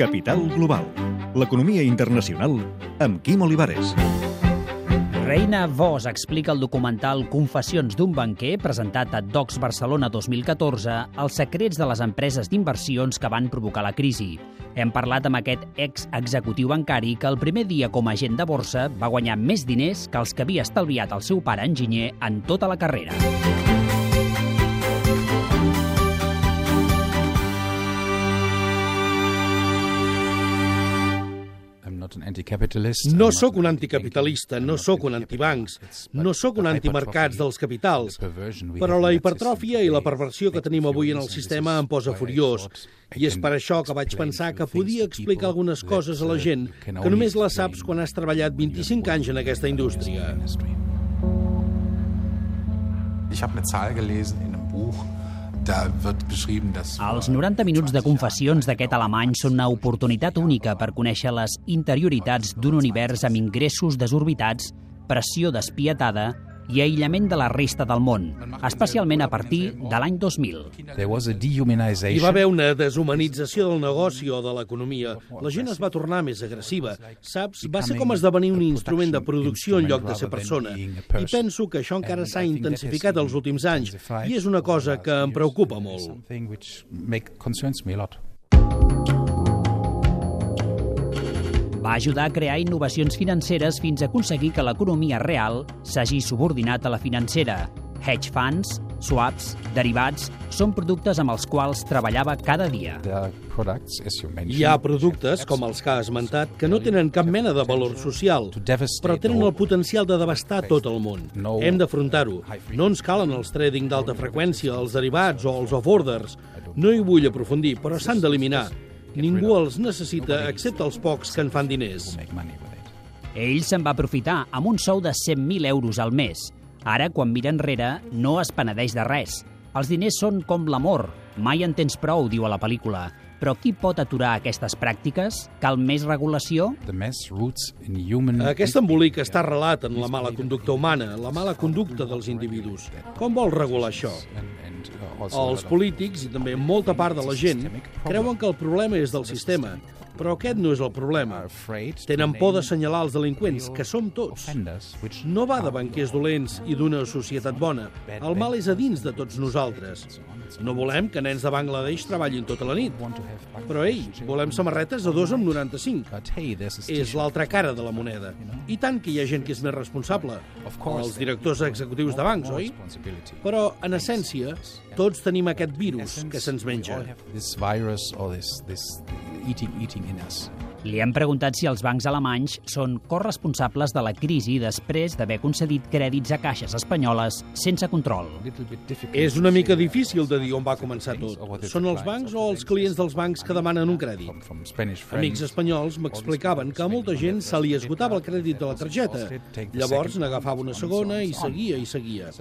Capital Global. L'economia internacional amb Quim Olivares. Reina Vos explica el documental Confessions d'un banquer, presentat a Docs Barcelona 2014, els secrets de les empreses d'inversions que van provocar la crisi. Hem parlat amb aquest ex-executiu bancari que el primer dia com a agent de borsa va guanyar més diners que els que havia estalviat el seu pare enginyer en tota la carrera. No sóc un anticapitalista, no sóc un antibancs, no sóc un antimercats dels capitals, però la hipertròfia i la perversió que tenim avui en el sistema em posa furiós. I és per això que vaig pensar que podia explicar algunes coses a la gent que només les saps quan has treballat 25 anys en aquesta indústria. Ich habe eine Zahl gelesen in einem Buch, Els 90 minuts de confessions d'aquest alemany són una oportunitat única per conèixer les interioritats d'un univers amb ingressos desorbitats, pressió despietada i aïllament de la resta del món, especialment a partir de l'any 2000. Hi va haver una deshumanització del negoci o de l'economia. La gent es va tornar més agressiva. Saps, va ser com esdevenir un instrument de producció en lloc de ser persona. I penso que això encara s'ha intensificat els últims anys i és una cosa que em preocupa molt. Va ajudar a crear innovacions financeres fins a aconseguir que l'economia real s'hagi subordinat a la financera. Hedge funds, swaps, derivats, són productes amb els quals treballava cada dia. Hi ha productes, com els que ha esmentat, que no tenen cap mena de valor social, però tenen el potencial de devastar tot el món. Hem d'afrontar-ho. No ens calen els trading d'alta freqüència, els derivats o els off-orders. No hi vull aprofundir, però s'han d'eliminar. Ningú els necessita, excepte els pocs que en fan diners. Ell se'n va aprofitar amb un sou de 100.000 euros al mes. Ara, quan mira enrere, no es penedeix de res. Els diners són com l'amor. Mai en tens prou, diu a la pel·lícula. Però qui pot aturar aquestes pràctiques? Cal més regulació? Aquest embolic està arrelat en la mala conducta humana, la mala conducta dels individus. Com vol regular això? Els polítics i també molta part de la gent creuen que el problema és del sistema, però aquest no és el problema. Tenen por d'assenyalar els delinqüents, que som tots. No va de banquers dolents i d'una societat bona. El mal és a dins de tots nosaltres. No volem que nens de Bangladesh treballin tota la nit. Però, ei, volem samarretes a 2 amb 95. És l'altra cara de la moneda. I tant que hi ha gent que és més responsable. Els directors executius de bancs, oi? Però, en essència, tots tenim aquest virus que se'ns menja. Li hem preguntat si els bancs alemanys són corresponsables de la crisi després d'haver concedit crèdits a caixes espanyoles sense control. És una mica difícil de dir on va començar tot. Són els bancs o els clients dels bancs que demanen un crèdit? Amics espanyols m'explicaven que a molta gent se li esgotava el crèdit de la targeta. Llavors n'agafava una segona i seguia i seguia.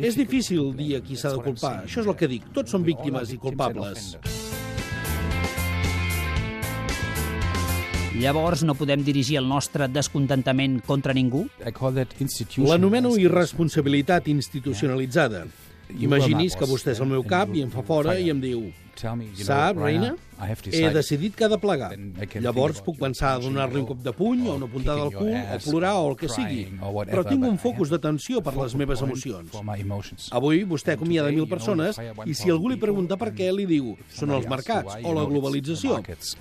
És difícil dir a qui s'ha de culpar. Això és el que dic. Tots són víctimes i culpables. Llavors no podem dirigir el nostre descontentament contra ningú? L'anomeno irresponsabilitat institucionalitzada. Imagini's que vostè és al meu cap i em fa fora i em diu Sap, reina? He decidit que ha de plegar. Llavors puc pensar a donar-li un cop de puny o una puntada al cul o plorar o el que sigui. Però tinc un focus d'atenció per les meves emocions. Avui vostè acomiada mil persones i si algú li pregunta per què, li diu són els mercats o la globalització.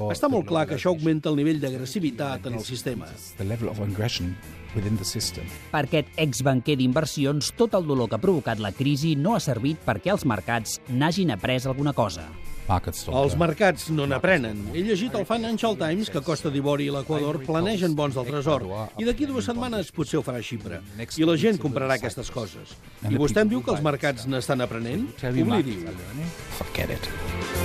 Està molt clar que això augmenta el nivell d'agressivitat en el sistema. Per aquest exbanquer d'inversions, tot el dolor que ha provocat la crisi no ha servit perquè els mercats n'hagin après alguna cosa. Els mercats no n'aprenen. He llegit al Financial Times que Costa d'Ivori i l'Equador planegen bons del tresor i d'aquí dues setmanes potser ho farà Xipre. I la gent comprarà aquestes coses. I vostè em diu que els mercats n'estan aprenent? Oblidi-ho. Forget it.